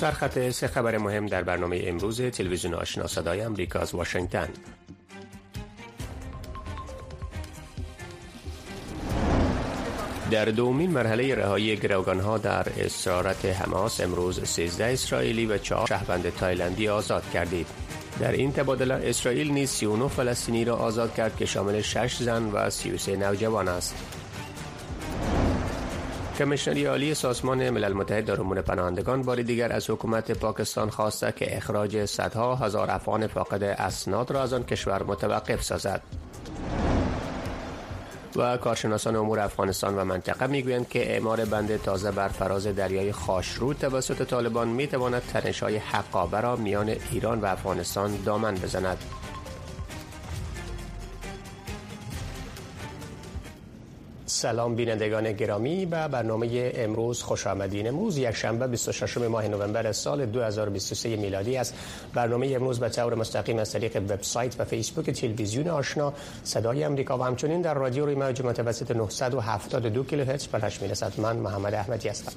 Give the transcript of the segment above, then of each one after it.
سرخط سه خبر مهم در برنامه امروز تلویزیون آشنا صدای امریکا از واشنگتن در دومین مرحله رهایی ها در اسارت حماس امروز 13 اسرائیلی و 4 شهروند تایلندی آزاد کردید. در این تبادله اسرائیل نیز 39 فلسطینی را آزاد کرد که شامل 6 زن و 33 نوجوان است. کمیشنری عالی سازمان ملل متحد در امور پناهندگان بار دیگر از حکومت پاکستان خواسته که اخراج صدها هزار افغان فاقد اسناد را از آن کشور متوقف سازد. و کارشناسان امور افغانستان و منطقه می‌گویند که اعمار بند تازه بر فراز دریای خاشرود توسط طالبان می‌تواند تنشهای حقابه را میان ایران و افغانستان دامن بزند سلام بینندگان گرامی به برنامه امروز خوش آمدین. امروز یک شنبه 26 ماه نوامبر سال 2023 میلادی است. برنامه امروز به طور مستقیم از طریق وبسایت و فیسبوک تلویزیون آشنا صدای امریکا و همچنین در رادیو روی موج متوسط 972 کیلوهرتز به می‌رسد. من محمد احمدی هستم.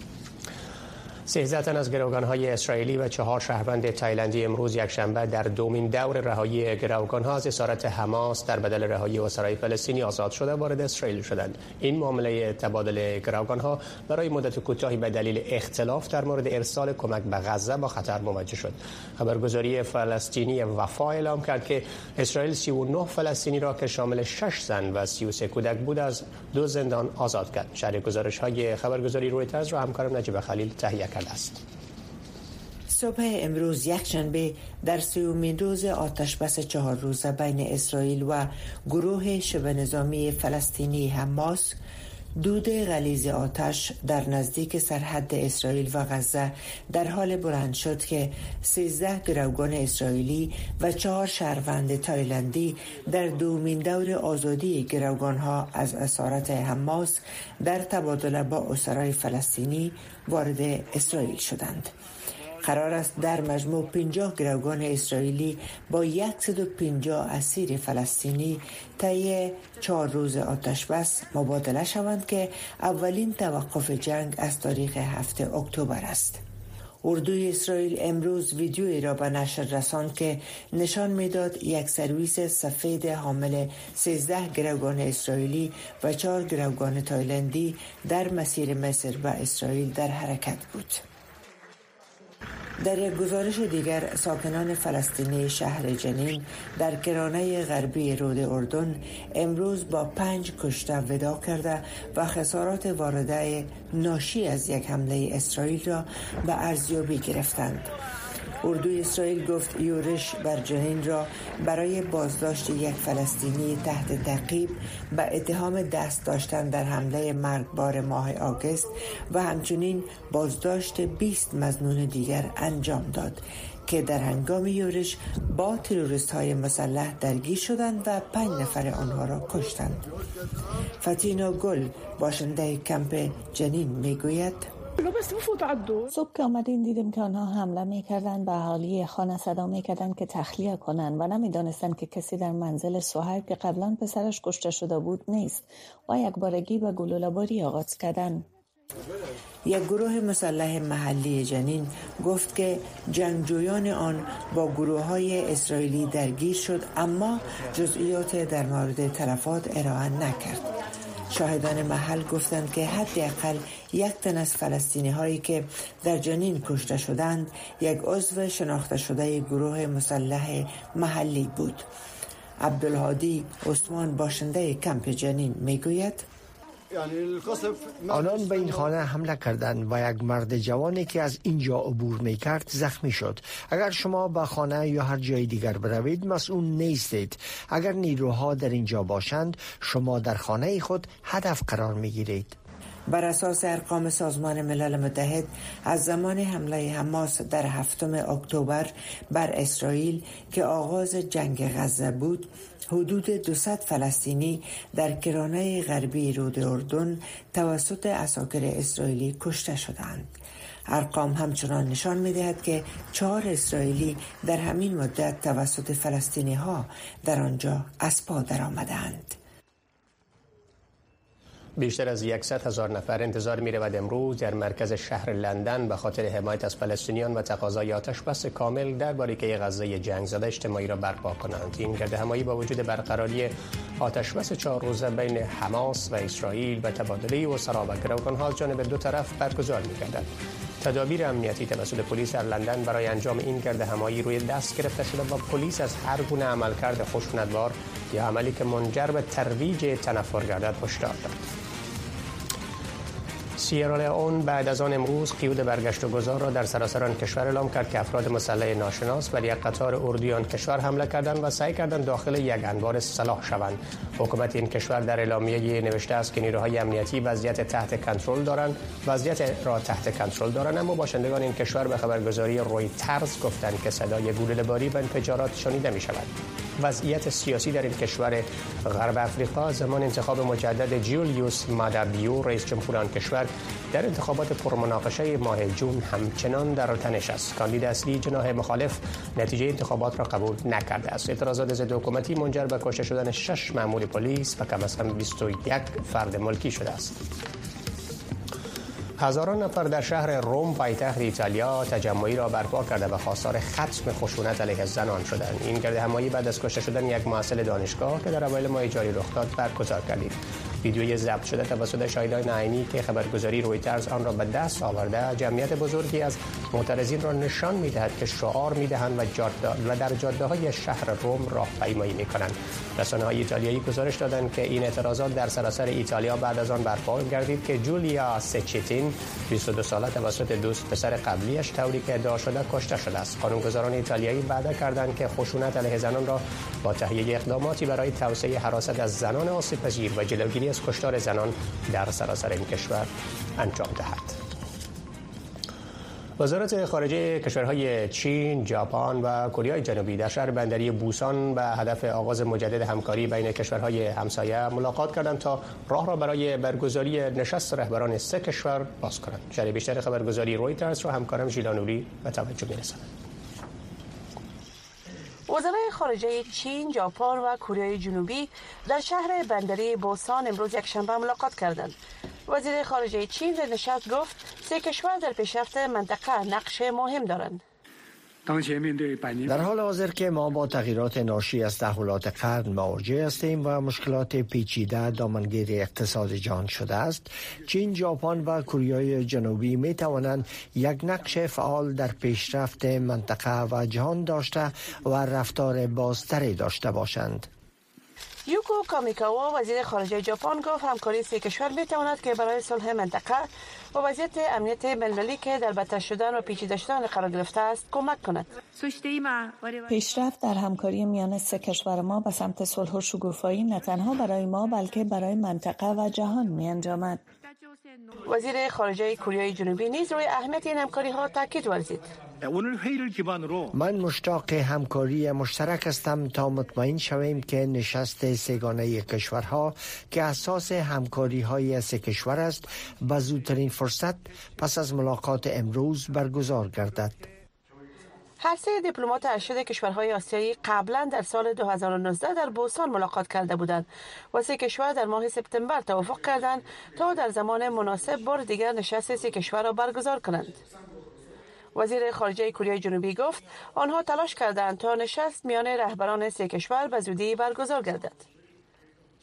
سیزده تن از های اسرائیلی و چهار شهروند تایلندی امروز یکشنبه در دومین دور رهایی ها از اسارت حماس در بدل رهایی اسرای فلسطینی آزاد شده وارد اسرائیل شدند. این معامله تبادل ها برای مدت کوتاهی به دلیل اختلاف در مورد ارسال کمک به غزه با خطر مواجه شد. خبرگزاری فلسطینی وفا اعلام کرد که اسرائیل 39 فلسطینی را که شامل 6 زن و 33 کودک بود از دو زندان آزاد کرد. شرح گزارش های خبرگزاری رویترز را همکارم نجیب خلیل تهیه است. صبح امروز یکشنبه در سومین روز آتش بس چهار روزه بین اسرائیل و گروه شبه نظامی فلسطینی حماس دود غلیظ آتش در نزدیک سرحد اسرائیل و غزه در حال بلند شد که 13 گروگان اسرائیلی و چهار شهروند تایلندی در دومین دور آزادی گروگان ها از اسارت حماس در تبادله با اسرای فلسطینی وارد اسرائیل شدند. قرار است در مجموع 50 گروگان اسرائیلی با 150 اسیر فلسطینی طی چهار روز آتش بس مبادله شوند که اولین توقف جنگ از تاریخ هفته اکتبر است. اردوی اسرائیل امروز ویدیویی را به نشر رساند که نشان می‌داد یک سرویس سفید حامل 13 گروگان اسرائیلی و 4 گروگان تایلندی در مسیر مصر و اسرائیل در حرکت بود. در یک گزارش دیگر ساکنان فلسطینی شهر جنین در کرانه غربی رود اردن امروز با پنج کشته ودا کرده و خسارات وارده ناشی از یک حمله اسرائیل را به ارزیابی گرفتند. اردوی اسرائیل گفت یورش بر جنین را برای بازداشت یک فلسطینی تحت تعقیب به اتهام دست داشتن در حمله مرگبار ماه آگست و همچنین بازداشت 20 مزنون دیگر انجام داد که در هنگام یورش با تروریست های مسلح درگیر شدند و پنج نفر آنها را کشتند. فتینا گل باشنده کمپ جنین می‌گوید صبح که آمدین دیدیم که آنها حمله می‌کردن به اهالی خانه صدا می‌کردن که تخلیه کنن و نمی‌دانستن که کسی در منزل سوهر که قبلا پسرش کشته شده بود نیست و یک بارگی به گلوله‌باری آغاز کردن. یک گروه مسلح محلی جنین گفت که جنگجویان آن با گروه های اسرائیلی درگیر شد اما جزئیات در مورد تلفات ارائه نکرد. شاهدان محل گفتند که حداقل یک تن از فلسطینی هایی که در جنین کشته شدند یک عضو شناخته شده گروه مسلح محلی بود. عبدالهادی عثمان باشنده کمپ جنین می‌گوید آنان به این خانه حمله کردند و یک مرد جوانی که از اینجا عبور می کرد زخمی شد. اگر شما به خانه یا هر جای دیگر بروید مسئول نیستید. اگر نیروها در اینجا باشند شما در خانه خود هدف قرار می گیرید بر اساس ارقام سازمان ملل متحد از زمان حمله حماس در هفتم اکتبر بر اسرائیل که آغاز جنگ غزه بود حدود 200 فلسطینی در کرانه غربی رود اردن توسط اساکر اسرائیلی کشته شدند. ارقام همچنان نشان می دهد که چهار اسرائیلی در همین مدت توسط فلسطینی ها در آنجا اسپا در آمدند. بیشتر از 100 هزار نفر انتظار می رود امروز در مرکز شهر لندن به خاطر حمایت از فلسطینیان و تقاضای آتش بس کامل در باریکه غزه جنگ زده اجتماعی را برپا کنند. این گرد همایی با وجود برقراری آتش بس چهار روزه بین حماس و اسرائیل و تبادله و و گروگانها از جانب دو طرف برگزار می گردد تدابیر امنیتی توسط پلیس در لندن برای انجام این گرد همایی روی دست گرفته شده و پلیس از هر گونه عملکرد خشونتبار یا عملی که منجر به ترویج تنفر گردد هشدار داد. اون بعد از آن امروز قیود برگشت و گذار را در سراسر آن کشور اعلام کرد که افراد مسلح ناشناس بر یک قطار اردوی آن کشور حمله کردند و سعی کردند داخل یک انبار سلاح شوند. حکومت این کشور در اعلامیه نوشته است که نیروهای امنیتی وضعیت تحت کنترل دارند. وضعیت را تحت کنترل دارند اما باشندگان این کشور به خبرگزاری روی ترز گفتند که صدای گلوله باری و انفجارات شنیده می شود وضعیت سیاسی در این کشور غرب افریقا. زمان انتخاب مجدد جولیوس مادابیو رئیس جمهور آن کشور در انتخابات پرمناقشه ماه جون همچنان در تنش است. کاندید اصلی جناح مخالف نتیجه انتخابات را قبول نکرده است. اعتراضات ضد حکومتی منجر به کشته شدن شش مأمور پلیس و کم از کم 21 فرد ملکی شده است. هزاران نفر در شهر روم پایتخت ایتالیا تجمعی را برپا کرده و خواستار ختم خشونت علیه زنان شدند. این گرد همایی بعد از کشته شدن یک معسل دانشگاه که در اوایل ماه جاری رخ داد برگزار کردید. ویدیوی ضبط شده توسط شاهدان نعیمی که خبرگزاری رویترز آن را به دست آورده جمعیت بزرگی از معترضین را نشان می‌دهد که شعار می‌دهند و, و در جاده های شهر روم راهپیمایی می‌کنند. رسانه های ایتالیایی گزارش دادند که این اعتراضات در سراسر ایتالیا بعد از آن برپا گردید که جولیا سچیتین 22 ساله توسط دوست پسر قبلیش طوری که ادعا شده کشته شده است. قانونگذاران ایتالیایی وعده کردند که خشونت علیه زنان را با تهیه اقداماتی برای توسعه حراست از زنان آسیب پذیر و جلوگیری از کشتار زنان در سراسر این کشور انجام دهد وزارت خارجه کشورهای چین، ژاپن و کره جنوبی در شهر بندری بوسان به هدف آغاز مجدد همکاری بین کشورهای همسایه ملاقات کردند تا راه را برای برگزاری نشست رهبران سه کشور باز کنند. شرح بیشتر خبرگزاری رویترز را همکارم ژیلانوری به توجه می‌رساند. وزرای خارجه چین، ژاپن و کره جنوبی در شهر بندری بوسان امروز یک شنبه ملاقات کردند. وزیر خارجه چین در نشست گفت سه کشور در پیشرفت منطقه نقش مهم دارند. در حال حاضر که ما با تغییرات ناشی از تحولات قرن مواجه هستیم و مشکلات پیچیده دامنگیر اقتصاد جهان شده است. چین ژاپن و کره جنوبی می توانند یک نقش فعال در پیشرفت منطقه و جهان داشته و رفتار بازتری داشته باشند. یوکو کامیکاوا وزیر خارجه ژاپن گفت همکاری سه کشور می تواند که برای صلح منطقه و وضعیت امنیت بین‌المللی که در بدتر شدن و پیچیده شدن قرار گرفته است کمک کند پیشرفت در همکاری میان سه کشور ما به سمت صلح و شکوفایی نه تنها برای ما بلکه برای منطقه و جهان می انجامد. وزیر خارجه کره جنوبی نیز روی اهمیت این همکاری ها تاکید ورزید من مشتاق همکاری مشترک هستم تا مطمئن شویم که نشست سگانه کشورها که اساس همکاری های سه کشور است به زودترین فرصت پس از ملاقات امروز برگزار گردد. هر سه دیپلمات ارشد کشورهای آسیایی قبلا در سال 2019 در بوسان ملاقات کرده بودند و سه کشور در ماه سپتامبر توافق کردند تا در زمان مناسب بار دیگر نشست سه کشور را برگزار کنند. وزیر خارجه کره جنوبی گفت آنها تلاش کردند تا نشست میان رهبران سه کشور به زودی برگزار گردد.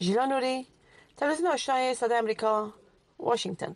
ژیلا نوری، تلویزیون آشنای صدای امریکا، واشنگتن.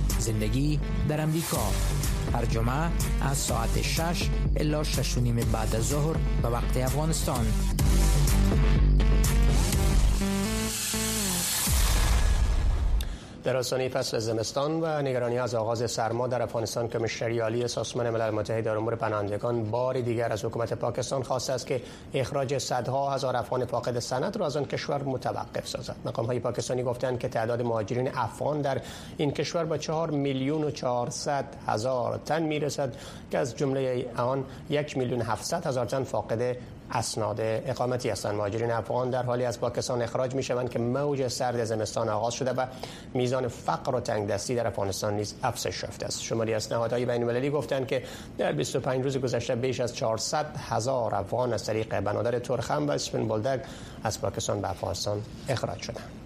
زندگی در امریکا. هر جمعه از ساعت 6 الا 6 نیم بعد از ظهر به وقت افغانستان. در آستانه فصل زمستان و نگرانی از آغاز سرما در افغانستان کمیشنری عالی سازمان ملل متحد در امور پناهندگان بار دیگر از حکومت پاکستان خواسته است که اخراج صدها هزار افغان فاقد سند را از آن کشور متوقف سازد. مقام های پاکستانی گفتند که تعداد مهاجرین افغان در این کشور با چهار میلیون و چهارصد هزار تن می‌رسد که از جمله آن یک میلیون هفتصد هزار تن فاقد اسناد اقامتی هستند. مهاجرین افغان در حالی از پاکستان اخراج می شوند که موج سرد زمستان آغاز شده و میزان فقر و تنگدستی در افغانستان نیز افزایش یافته است. شماری از نهادهای بین المللی گفتند که در 25 روز گذشته بیش از 400 هزار افغان از طریق بنادر ترخم و اسپن بولدک از پاکستان به افغانستان اخراج شدند.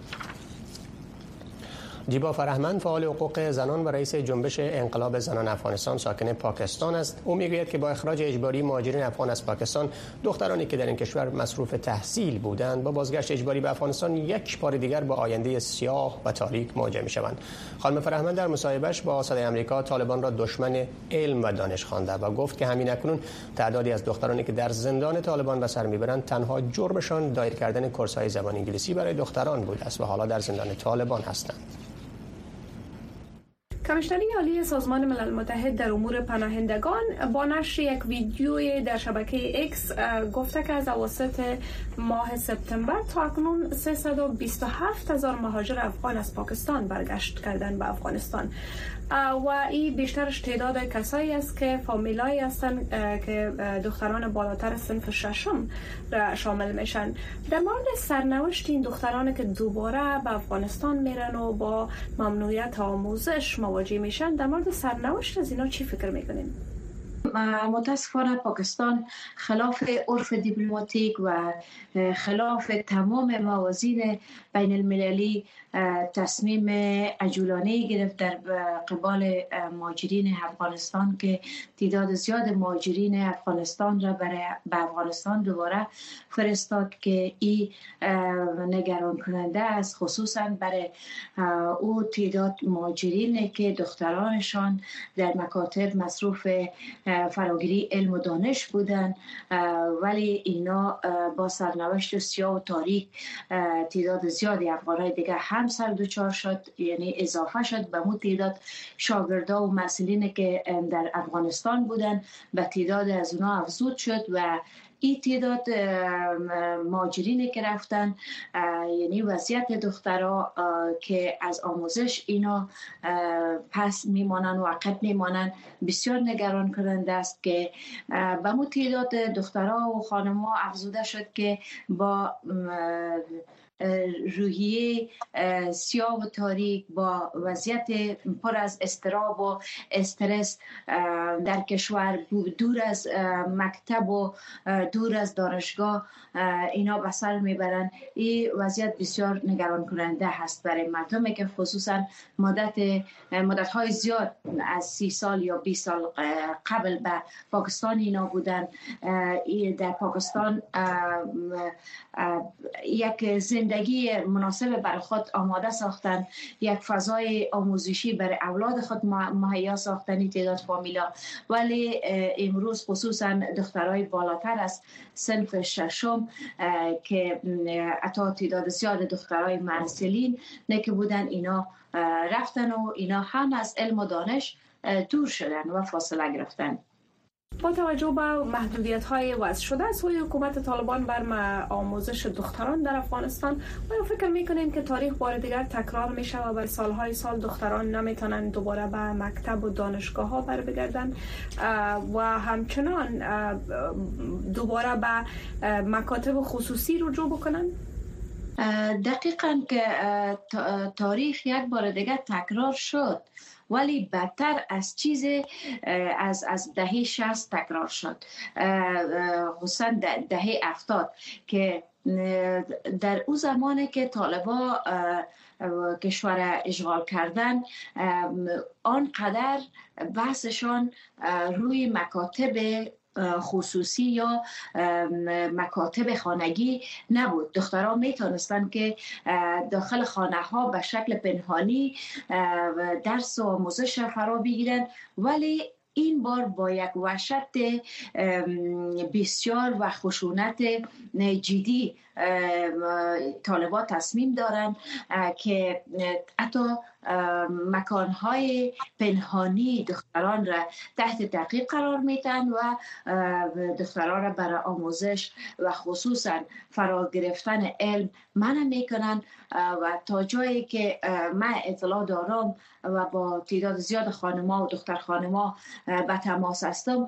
دیبا فرهمند فعال حقوق زنان و رئیس جنبش انقلاب زنان افغانستان ساکن پاکستان است. او می‌گوید که با اخراج اجباری مهاجرین افغان از پاکستان دخترانی که در این کشور مصروف تحصیل بودند با بازگشت اجباری به افغانستان یک بار دیگر با آینده سیاه و تاریک مواجه می‌شوند. خانم فرهمند در مصاحبهش با صدای آمریکا طالبان را دشمن علم و دانش خوانده و گفت که همین اکنون تعدادی از دخترانی که در زندان طالبان به سر می‌برند تنها جرمشان دایر کردن کورس‌های زبان انگلیسی برای دختران بوده است و حالا در زندان طالبان هستند. کمیشنری عالی سازمان ملل متحد در امور پناهندگان با نشر یک ویدیوی در شبکه اکس گفته که از اواسط ماه سپتامبر تا اکنون 327 هزار مهاجر افغان از پاکستان برگشت کردن به افغانستان. و این بیشترش تعداد کسایی است که فامیلایی هستند که دختران بالاتر سنف ششم را شامل میشن. در مورد سرنوشت این دختران که دوباره به افغانستان میرن و با ممنوعیت آموزش مواجه میشن در مورد سرنوشت از اینا چی فکر می‌کنین؟ متاسفانه پاکستان خلاف عرف دیپلماتیک و خلاف تمام موازین بین المللی تصمیم عجولانه گرفت در قبال ماجرین افغانستان که تعداد زیاد ماجرین افغانستان را برای به افغانستان دوباره فرستاد که این نگران کننده است خصوصا برای او تعداد ماجرین که دخترانشان در مکاتب مصروف فراگیری علم و دانش بودن ولی اینا با سرنوشت سیاه و تاریک تعداد زیادی افغانهای دیگه هم سر دوچار شد یعنی اضافه شد به مو تعداد شاگردا و مسئولین که در افغانستان بودن به تعداد از اونا افزود شد و این تعداد ماجرین که رفتن یعنی وضعیت دخترها که از آموزش اینا پس میمانن و عقب میمانن بسیار نگران کننده است که به مو تعداد دخترها و خانمها افزوده شد که با روحیه سیاه و تاریک با وضعیت پر از استراب و استرس در کشور دور از مکتب و دور از دانشگاه اینا به سر می‌برن. این وضعیت بسیار نگران کننده هست برای مردمی که خصوصا مدت مدت های زیاد از سی سال یا 20 سال قبل به پاکستان اینا بودن. در پاکستان یک زندگی مناسب برای خود آماده ساختن یک فضای آموزشی برای اولاد خود مهیا ساختن تعداد فامیلا. ولی امروز خصوصا دخترای بالاتر از سنف ششم که اتا تعداد زیاد دخترای مرسلین نکه بودن اینا رفتن و اینا هم از علم و دانش دور شدن و فاصله گرفتن. با توجه به محدودیت های وضع شده از سوی حکومت طالبان بر آموزش دختران در افغانستان. آیا فکر می‌کنیم که تاریخ بار دیگر تکرار میشه و برای سالهای سال دختران نمی‌تونن دوباره به مکتب و دانشگاه ها بر بگردن و همچنان دوباره به مکاتب خصوصی رجوع بکنن دقیقا که تاریخ یک بار دیگر تکرار شد ولی بدتر از چیز از از دهه 60 تکرار شد. خصوصا دهه 70 که در او زمانی که طالبا کشور اشغال کردن آنقدر بحثشان روی مکاتب خصوصی یا مکاتب خانگی نبود. دخترها می‌تونستن که داخل خانه ها به شکل پنهانی درس و آموزش فرا بگیرن. ولی این بار با یک وحشت بسیار و خشونت جدی طالبان تصمیم دارن که حتی مکانهای پنهانی دختران را تحت تحقیق قرار میتن و دختران را برای آموزش و خصوصا فرا گرفتن علم منع می‌کنن و تا جایی که من اطلاع دارم و با تعداد زیاد خانما و دختر خانما به تماس هستم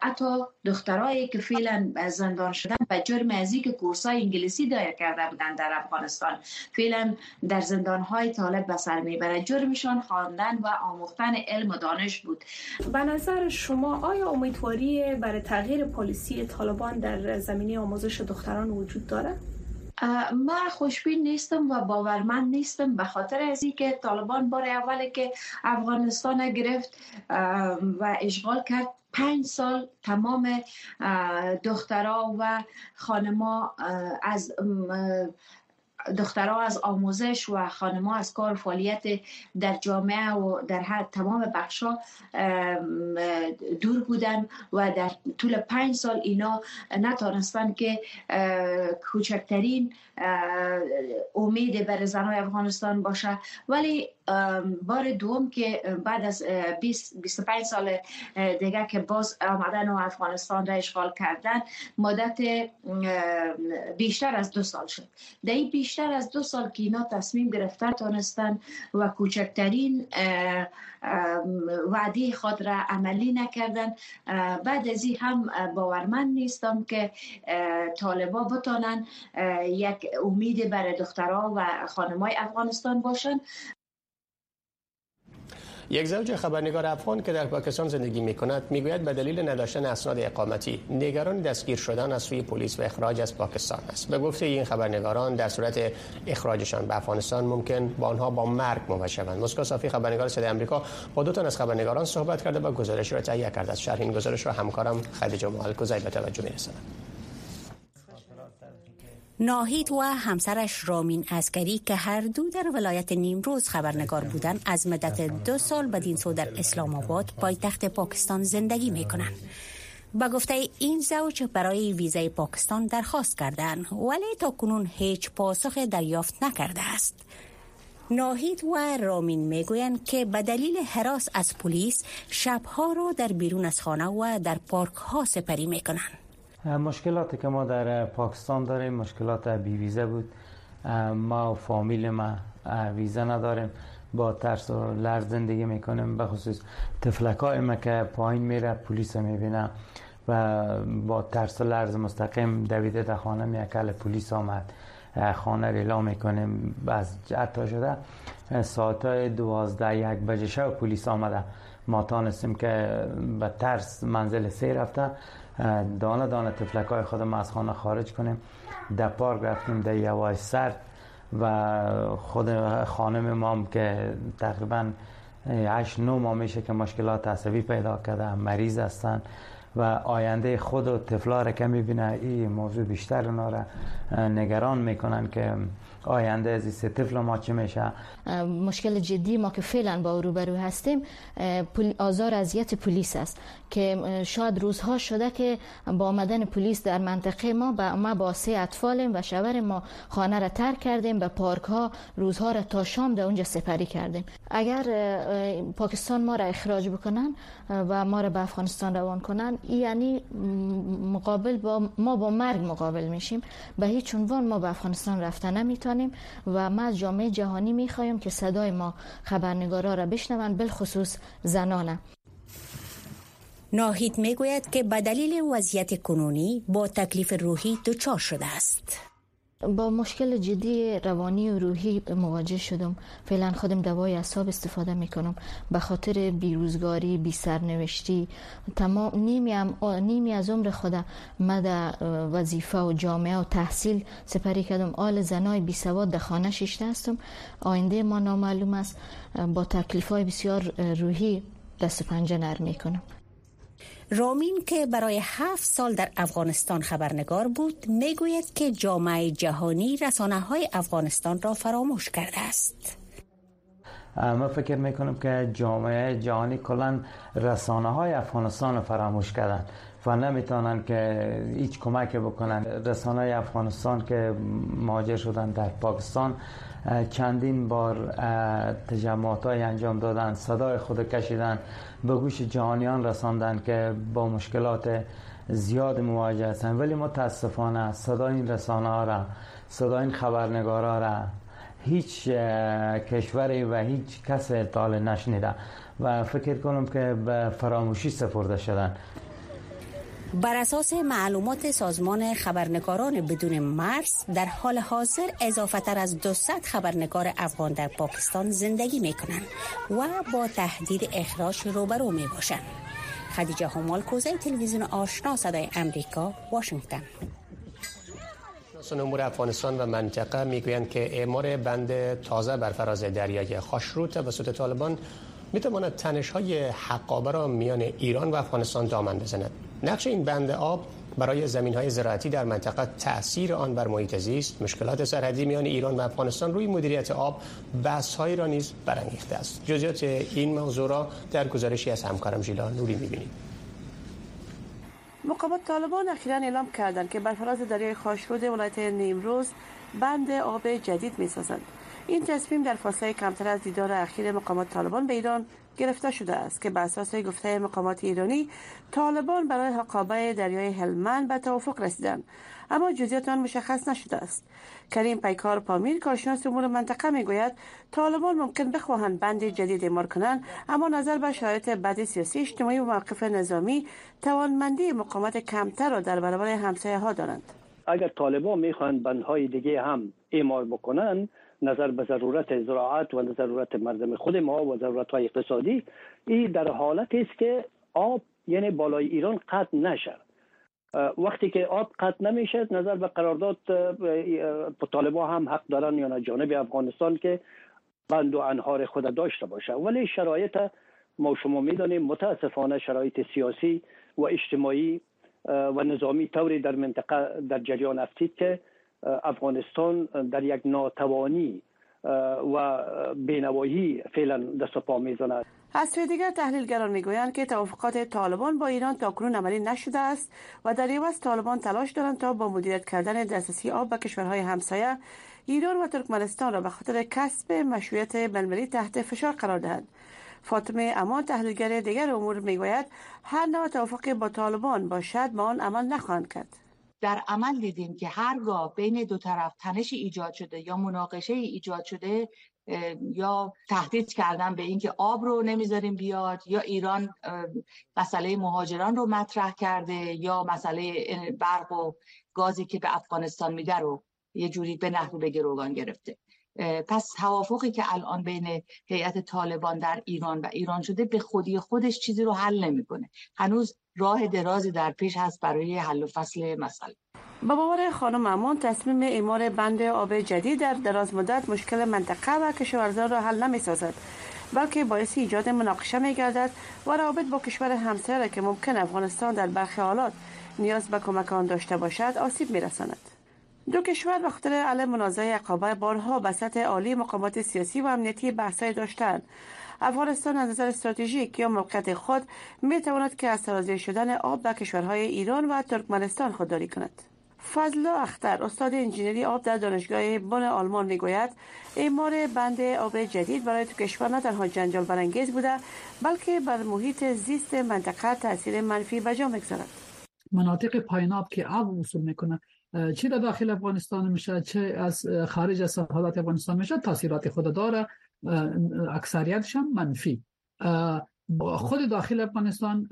حتی دخترایی که فعلا زندان شدن به جرم ازی که کورسای انگلیسی دایر کرده بودن در افغانستان. فعلا در زندان های طالب به سر می‌بره جرمشان خواندن و آموختن علم و دانش بود. به نظر شما آیا امیدواری برای تغییر پلیسی طالبان در زمینه آموزش دختران وجود داره؟ من خوشبین نیستم و باورمند نیستم به خاطر از که طالبان بار اولی که افغانستان گرفت و اشغال کرد پنج سال تمام دخترها و خانما از دخترها از آموزش و خانما از کار فعالیت در جامعه و در هر تمام بخشا دور بودن و در طول پنج سال اینا نتانستن که کوچکترین امید بر زنهای افغانستان باشه. ولی بار دوم که بعد از 20 25 سال دیگه که باز آمدن و افغانستان را اشغال کردن مدت بیشتر از دو سال شد. در بیشتر از دو سال که اینا تصمیم گرفتن تانستن و کوچکترین وعده خود را عملی نکردن. بعد از این هم باورمند نیستم که طالبا بتانن یک امید برای دخترها و خانمای افغانستان باشن. یک زوج خبرنگار افغان که در پاکستان زندگی می کند می گوید به دلیل نداشتن اسناد اقامتی نگران دستگیر شدن از سوی پلیس و اخراج از پاکستان است. به گفته این خبرنگاران در صورت اخراجشان به افغانستان ممکن با آنها با مرگ مواجه شوند. مسکو صافی خبرنگار صدای آمریکا با دو تن از خبرنگاران صحبت کرده و گزارش را تهیه کرده است. شرح این گزارش را همکارم خدیجه مالکوزی به توجه می ناهید و همسرش رامین اسکری که هر دو در ولایت نیمروز خبرنگار بودند از مدت دو سال بدین سو در اسلام آباد پایتخت پاکستان زندگی می کنند. با گفته این زوج برای ویزای پاکستان درخواست کردند ولی تا کنون هیچ پاسخ دریافت نکرده است. ناهید و رامین می‌گویند که به دلیل حراس از پلیس شبها را در بیرون از خانه و در پارک ها سپری می کنند. مشکلاتی که ما در پاکستان داریم مشکلات بی ویزه بود. ما و فامیل ما ویزه نداریم. با ترس و لرز زندگی می‌کنیم. به خصوص تفلکای ما که پایین میره پلیس می‌بینه و با ترس و لرز مستقیم دویده در خانه میکل پلیس آمد. خانه ریلا می‌کنیم. از حتی شده ساعت های دوازده یک بجه شب پلیس آمده. ما تانستیم که به ترس منزل سه رفته. دانه دانه تفلک های خودم از خانه خارج کنیم. در پارک رفتیم در یوای سر. و خود خانم مام که تقریبا 8 9 ماه میشه که مشکلات عصبی پیدا کرده مریض هستن. و آینده خود و تفلا را که می‌بینه این موضوع بیشتر اونا را نگران می‌کنن که آینده از سه طفل ما چه میشه. مشکل جدی ما که فعلا با روبرو هستیم آزار اذیت پلیس است که شاید روزها شده که با آمدن پلیس در منطقه ما با ما با سه اطفالیم و شوهر ما خانه را ترک کردیم به پارک ها روزها را تا شام در اونجا سپری کردیم. اگر پاکستان ما را اخراج بکنن و ما را به افغانستان روان کنن یعنی مقابل با ما با مرگ مقابل میشیم. به هیچ عنوان ما به افغانستان رفتن نمی‌تونیم. و ما از جامعه جهانی می‌خوایم که صدای ما خبرنگارا را بشنون بالخصوص زنانه. ناهید می‌گوید که به دلیل وضعیت کنونی با تکلیف روحی دچار شده است. با مشکل جدی روانی و روحی مواجه شدم. فعلا خودم دوای اعصاب استفاده می‌کنم. به خاطر بیروزگاری بی سرنوشتی تمام نیمی, نیمی از عمر خودم من در وظیفه و جامعه و تحصیل سپری کردم. آل زنای بی سواد در خانه ششته هستم. آینده ما نامعلوم است. با تکلیف های بسیار روحی دست پنجه نرم می‌کنم. رامین که برای هفت سال در افغانستان خبرنگار بود می‌گوید که جامعه جهانی رسانه های افغانستان را فراموش کرده است. ما فکر می‌کنم که جامعه جهانی کلا رسانه های افغانستان رو فراموش کردن. و نمی‌تونن که هیچ کمک بکنن. رسانه افغانستان که مهاجر شدن در پاکستان چندین بار تجمعات های انجام دادن صدای خود کشیدن به گوش جهانیان رساندن که با مشکلات زیاد مواجه هستن. ولی متاسفانه صدای این رسانه ها را صدای این خبرنگارا را هیچ کشوری و هیچ کس اطلاع نشنیده. و فکر کنم که به فراموشی سپرده شدن. بر اساس معلومات سازمان خبرنگاران بدون مرز در حال حاضر اضافه تر از 200 خبرنگار افغان در پاکستان زندگی می کنند و با تهدید اخراج روبرو می باشند. خدیجه همال کوزه تلویزیون آشنا صدای امریکا واشنگتن امور افغانستان و منطقه می‌گویند که اعمار بند تازه بر فراز دریای خاشرو توسط طالبان می‌تواند تنش های حقابه را میان ایران و افغانستان دامن بزند نقش این بند آب برای زمین های زراعتی در منطقه تأثیر آن بر محیط زیست مشکلات سرحدی میان ایران و افغانستان روی مدیریت آب بحث را نیز برانگیخته است. جزئیات این موضوع را در گزارشی از همکارم ژیلا نوری می‌بینید مقامات طالبان اخیرا اعلام کردند که بر فراز دریای خاشرود ولایت نیمروز بند آب جدید می‌سازند این تصمیم در فاصله کمتر از دیدار اخیر مقامات طالبان به ایران گرفته شده است که بر اساس گفته مقامات ایرانی طالبان برای حقابه دریای هلمند به توافق رسیدند. اما جزئیات آن مشخص نشده است. کریم پیکار پامیر کارشناس امور منطقه می‌گوید طالبان ممکن بخواهند بند جدید اعمار کنند اما نظر به شرایط بد سیاسی اجتماعی و موقف نظامی توانمندی مقامات کمتر را در برابر همسایه ها دارند. اگر طالبان می‌خواهند بندهای دیگه هم اعمار بکنند نظر به ضرورت زراعت و ضرورت مردم خود ما و ضرورت های اقتصادی این در حالت است که آب یعنی بالای ایران قطع نشه وقتی که آب قطع نمیشه نظر به قرارداد طالبا هم حق دارن یا جانب افغانستان که بند و انهار خود داشته باشه. ولی شرایط ما شما می‌دانیم متاسفانه شرایط سیاسی و اجتماعی و نظامی طوری در منطقه در جریان افتید که افغانستان در یک ناتوانی و بینوایی فعلا دست پا می‌زند. از سوی دیگر تحلیلگران می‌گویند که توافقات طالبان با ایران تا کنون عملی نشده است و در عوض طالبان تلاش دارند تا با مدیریت کردن دسترسی آب به کشورهای همسایه ایران و ترکمنستان را به خاطر کسب مشروعیت بین‌المللی تحت فشار قرار دهند. فاطمه امان تحلیلگر دیگر امور می‌گوید هر نوع توافقی با طالبان باشد با آن عمل نخواهند کرد. در عمل دیدیم که هرگاه بین دو طرف تنشی ایجاد شده یا مناقشه ایجاد شده یا تهدید کردن به اینکه آب رو نمی‌ذاریم بیاد یا ایران مسئله مهاجران رو مطرح کرده یا مسئله برق و گازی که به افغانستان میده رو یه جوری به نحوی به گروگان گرفته. پس توافقی که الان بین هیئت طالبان در ایران و ایران شده به خودی خودش چیزی رو حل نمی‌کنه. هنوز راه درازی در پیش هست برای حل و فصل مسئله با باور خانم امان تصمیم اعمار بند آب جدید در دراز مدت مشکل منطقه و کشورزار را حل نمی سازد بلکه باعث ایجاد مناقشه می گردد و روابط با کشور همسایه که ممکن افغانستان در برخی حالات نیاز به کمک آن داشته باشد آسیب می رساند. دو کشور به خاطر علی منازعه عقابه بارها به سطح عالی مقامات سیاسی و امنیتی بحثای داشتند افغانستان از نظر استراتژیک یا موقعیت خود می تواند که از سرازیر شدن آب به کشورهای ایران و ترکمنستان خودداری کند. فضل اختر استاد انجینری آب در دانشگاه بن آلمان می‌گوید اعمار بند آب جدید برای تو کشور نه تنها جنجال برانگیز بوده بلکه بر محیط زیست منطقه تاثیر منفی به جا می‌گذارد. مناطق پایین که آب وصول می‌کنه چه در داخل افغانستان میشه؟ چه از خارج از سرحدات افغانستان میشه؟ تاثیرات خود داره. اکثریتش هم منفی. خود داخل افغانستان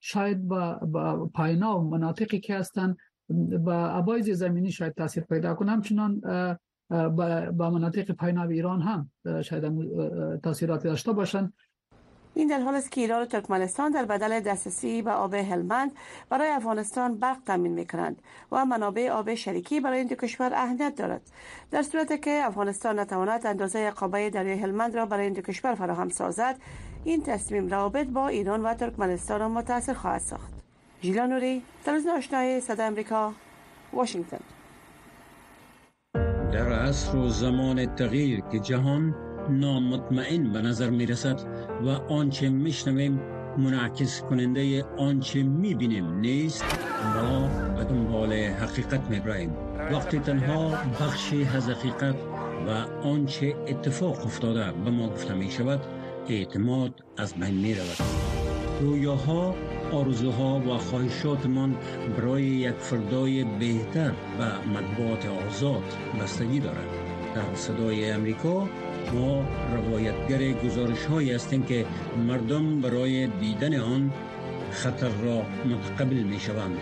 شاید با پاینا و مناطقی که هستن با عبایز زمینی شاید تاثیر پیدا کنه. همچنان با مناطق پاینا ایران هم شاید تاثیرات داشته باشند این در حال است که ایران و ترکمنستان در بدل دسترسی به آب هلمند برای افغانستان برق تامین می کنند و منابع آب شریکی برای این دو کشور اهمیت دارد. در صورتی که افغانستان نتواند اندازه قابه دریای هلمند را برای این دو کشور فراهم سازد این تصمیم روابط با ایران و ترکمنستان را متاثر خواهد ساخت. ژیلا نوری تلویزیون آشنای صدا امریکا واشنگتن. در عصر و زمان تغییر که جهان نامطمئن به نظر می رسد و آنچه می شنویم منعکس کننده آنچه می‌بینیم نیست ما به دنبال حقیقت می‌بریم وقتی تنها بخشی از حقیقت و آنچه اتفاق افتاده به ما گفته می شود اعتماد از بین می رود رویاها آرزوها و خواهشاتمان برای یک فردای بهتر و مطبوعات آزاد بستگی دارد. در صدای امریکا ما روایتگر گزارش هایی هستیم که مردم برای دیدن آن خطر را متقبل می شوند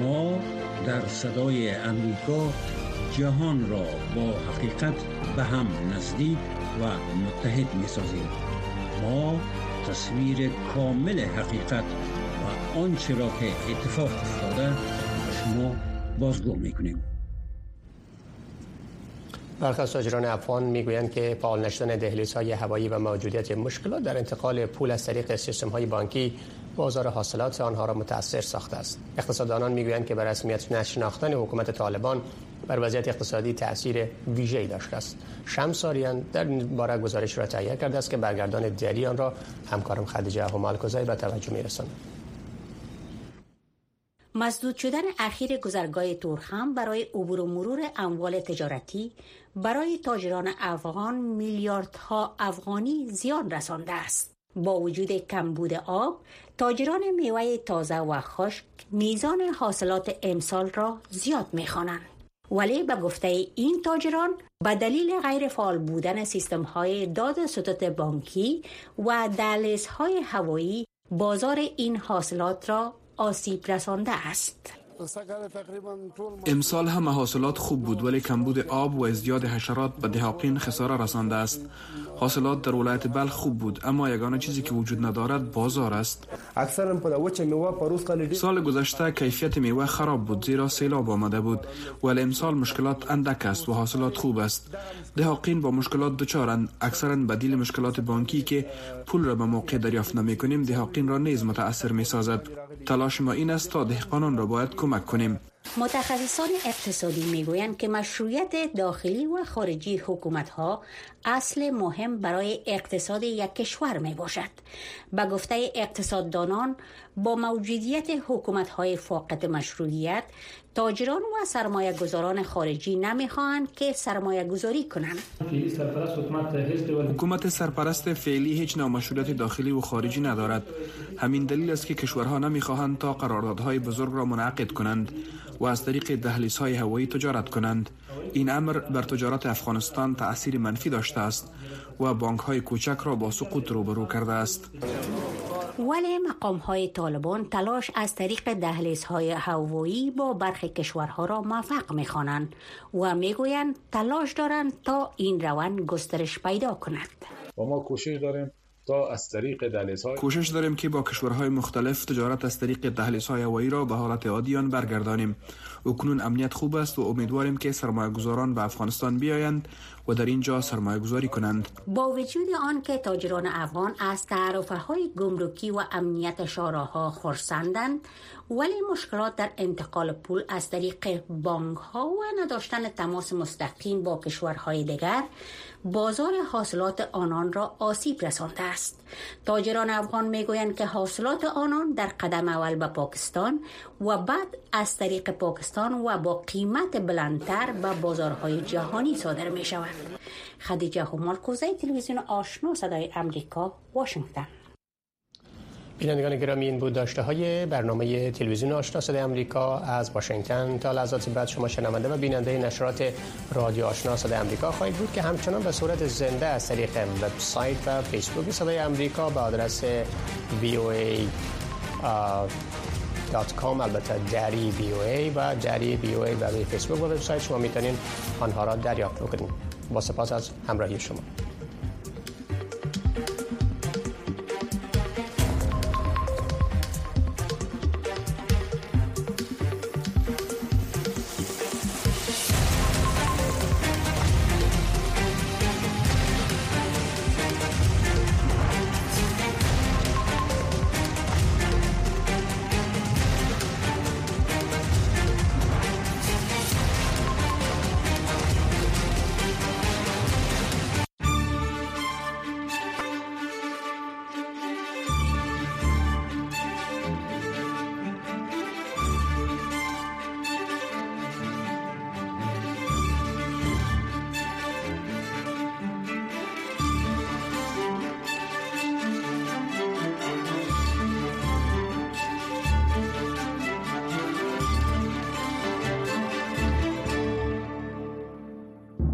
ما در صدای امریکا جهان را با حقیقت به هم نزدیک و متحد می سازیم ما تصویر کامل حقیقت و آنچه را که اتفاق افتاده شما بازگو می کنیم برخی از تاجران افغان می‌گویند که فعال نشدن دهلیز های هوایی و موجودیت مشکلات در انتقال پول از طریق سیستم های بانکی بازار حاصلات آنها را متاثر ساخته است. اقتصاددانان می‌گویند که به رسمیت نشناختن حکومت طالبان بر وضعیت اقتصادی تاثیر ویژه‌ای داشته است. شمس آریان در این باره گزارش را تهیه کرده است که برگردان دری آن را همکارم خدیجه همالکوزی به توجه میرساند. مسدود شدن اخیر گذرگاه تورخم برای عبور و مرور اموال تجارتی برای تاجران افغان میلیاردها افغانی زیان رسانده است. با وجود کمبود آب تاجران میوه تازه و خشک میزان حاصلات امسال را زیاد می‌خوانند. ولی به گفته این تاجران به دلیل غیر فعال بودن سیستم های داد سطوت بانکی و دلیس های هوایی بازار این حاصلات را آسیب رسانده است امسال هم حاصلات خوب بود ولی کمبود آب و ازدیاد حشرات به دهاقین خساره رسانده است. حاصلات در ولایت بلخ خوب بود اما یگانه چیزی که وجود ندارد بازار است. سال گذشته کیفیت میوه خراب بود زیرا سیلاب آمده بود ولی امسال مشکلات اندک است و حاصلات خوب است. دهاقین با مشکلات دچارند اکثرا بدیل مشکلات بانکی که پول را به موقع دریافت نمی کنیم دهاقین را نیز متاثر می سازد. تلاش ما این است تا دهقانان را باید کمک کنیم. متخصصان اقتصادی می‌گویند که مشروعیت داخلی و خارجی حکومت ها اصل مهم برای اقتصاد یک کشور می باشد. به گفته اقتصاددانان با موجودیت حکومت های فاقد مشروعیت تاجران و سرمایه گذاران خارجی نمی‌خواهند که سرمایه گذاری کنند. حکومت سرپرست فعلی هیچ نوع مشروعیت داخلی و خارجی ندارد. همین دلیل است که کشورها نمی‌خواهند تا قراردادهای بزرگ را منعقد کنند و از طریق دهلیز های هوایی تجارت کنند این امر بر تجارت افغانستان تأثیر منفی داشته است و بانک های کوچک را با سقوط روبرو کرده است. ولی مقام های طالبان تلاش از طریق دهلیز های هوایی با برخی کشورها را موفق می خوانند و می گویند تلاش دارند تا این روند گسترش پیدا کند. و ما کوشش داریم تا از طریق دهلیز های کوشش داریم که با کشورهای مختلف تجارت از طریق دهلیز های هوایی را به حالت عادیان برگردانیم. کنون امنیت خوب است و امیدواریم که سرمایه گذاران به افغانستان بیایند و در اینجا سرمایه گذاری کنند. با وجود آن که تاجران افغان از تعرفه های گمرکی و امنیت شاراها خرسندند ولی مشکلات در انتقال پول از طریق بانک ها و نداشتن تماس مستقیم با کشورهای دیگر بازار حاصلات آنان را آسیب رسانده است. تاجران افغان می‌گویند که حاصلات آنان در قدم اول به پاکستان و بعد از طریق پاکستان و با قیمت بلندتر به بازارهای جهانی صادر می شود خدیجه همال کوزه تلویزیون آشنا صدای امریکا واشنگتن. بینندگان گرامی این بود داشته های برنامه تلویزیون آشنا صدای امریکا از واشنگتن. تا لحظات بعد شما شنونده و بیننده نشرات رادیو آشنا صدای امریکا خواهید بود که همچنان به صورت زنده از طریق وبسایت و فیسبوک صدای امریکا به آدرس voa کام البته دری ای و دری ای برای فیسبوک و وبسایت شما می‌تونین آنها را دریافت بکنید. با سپاس از همراهی شما.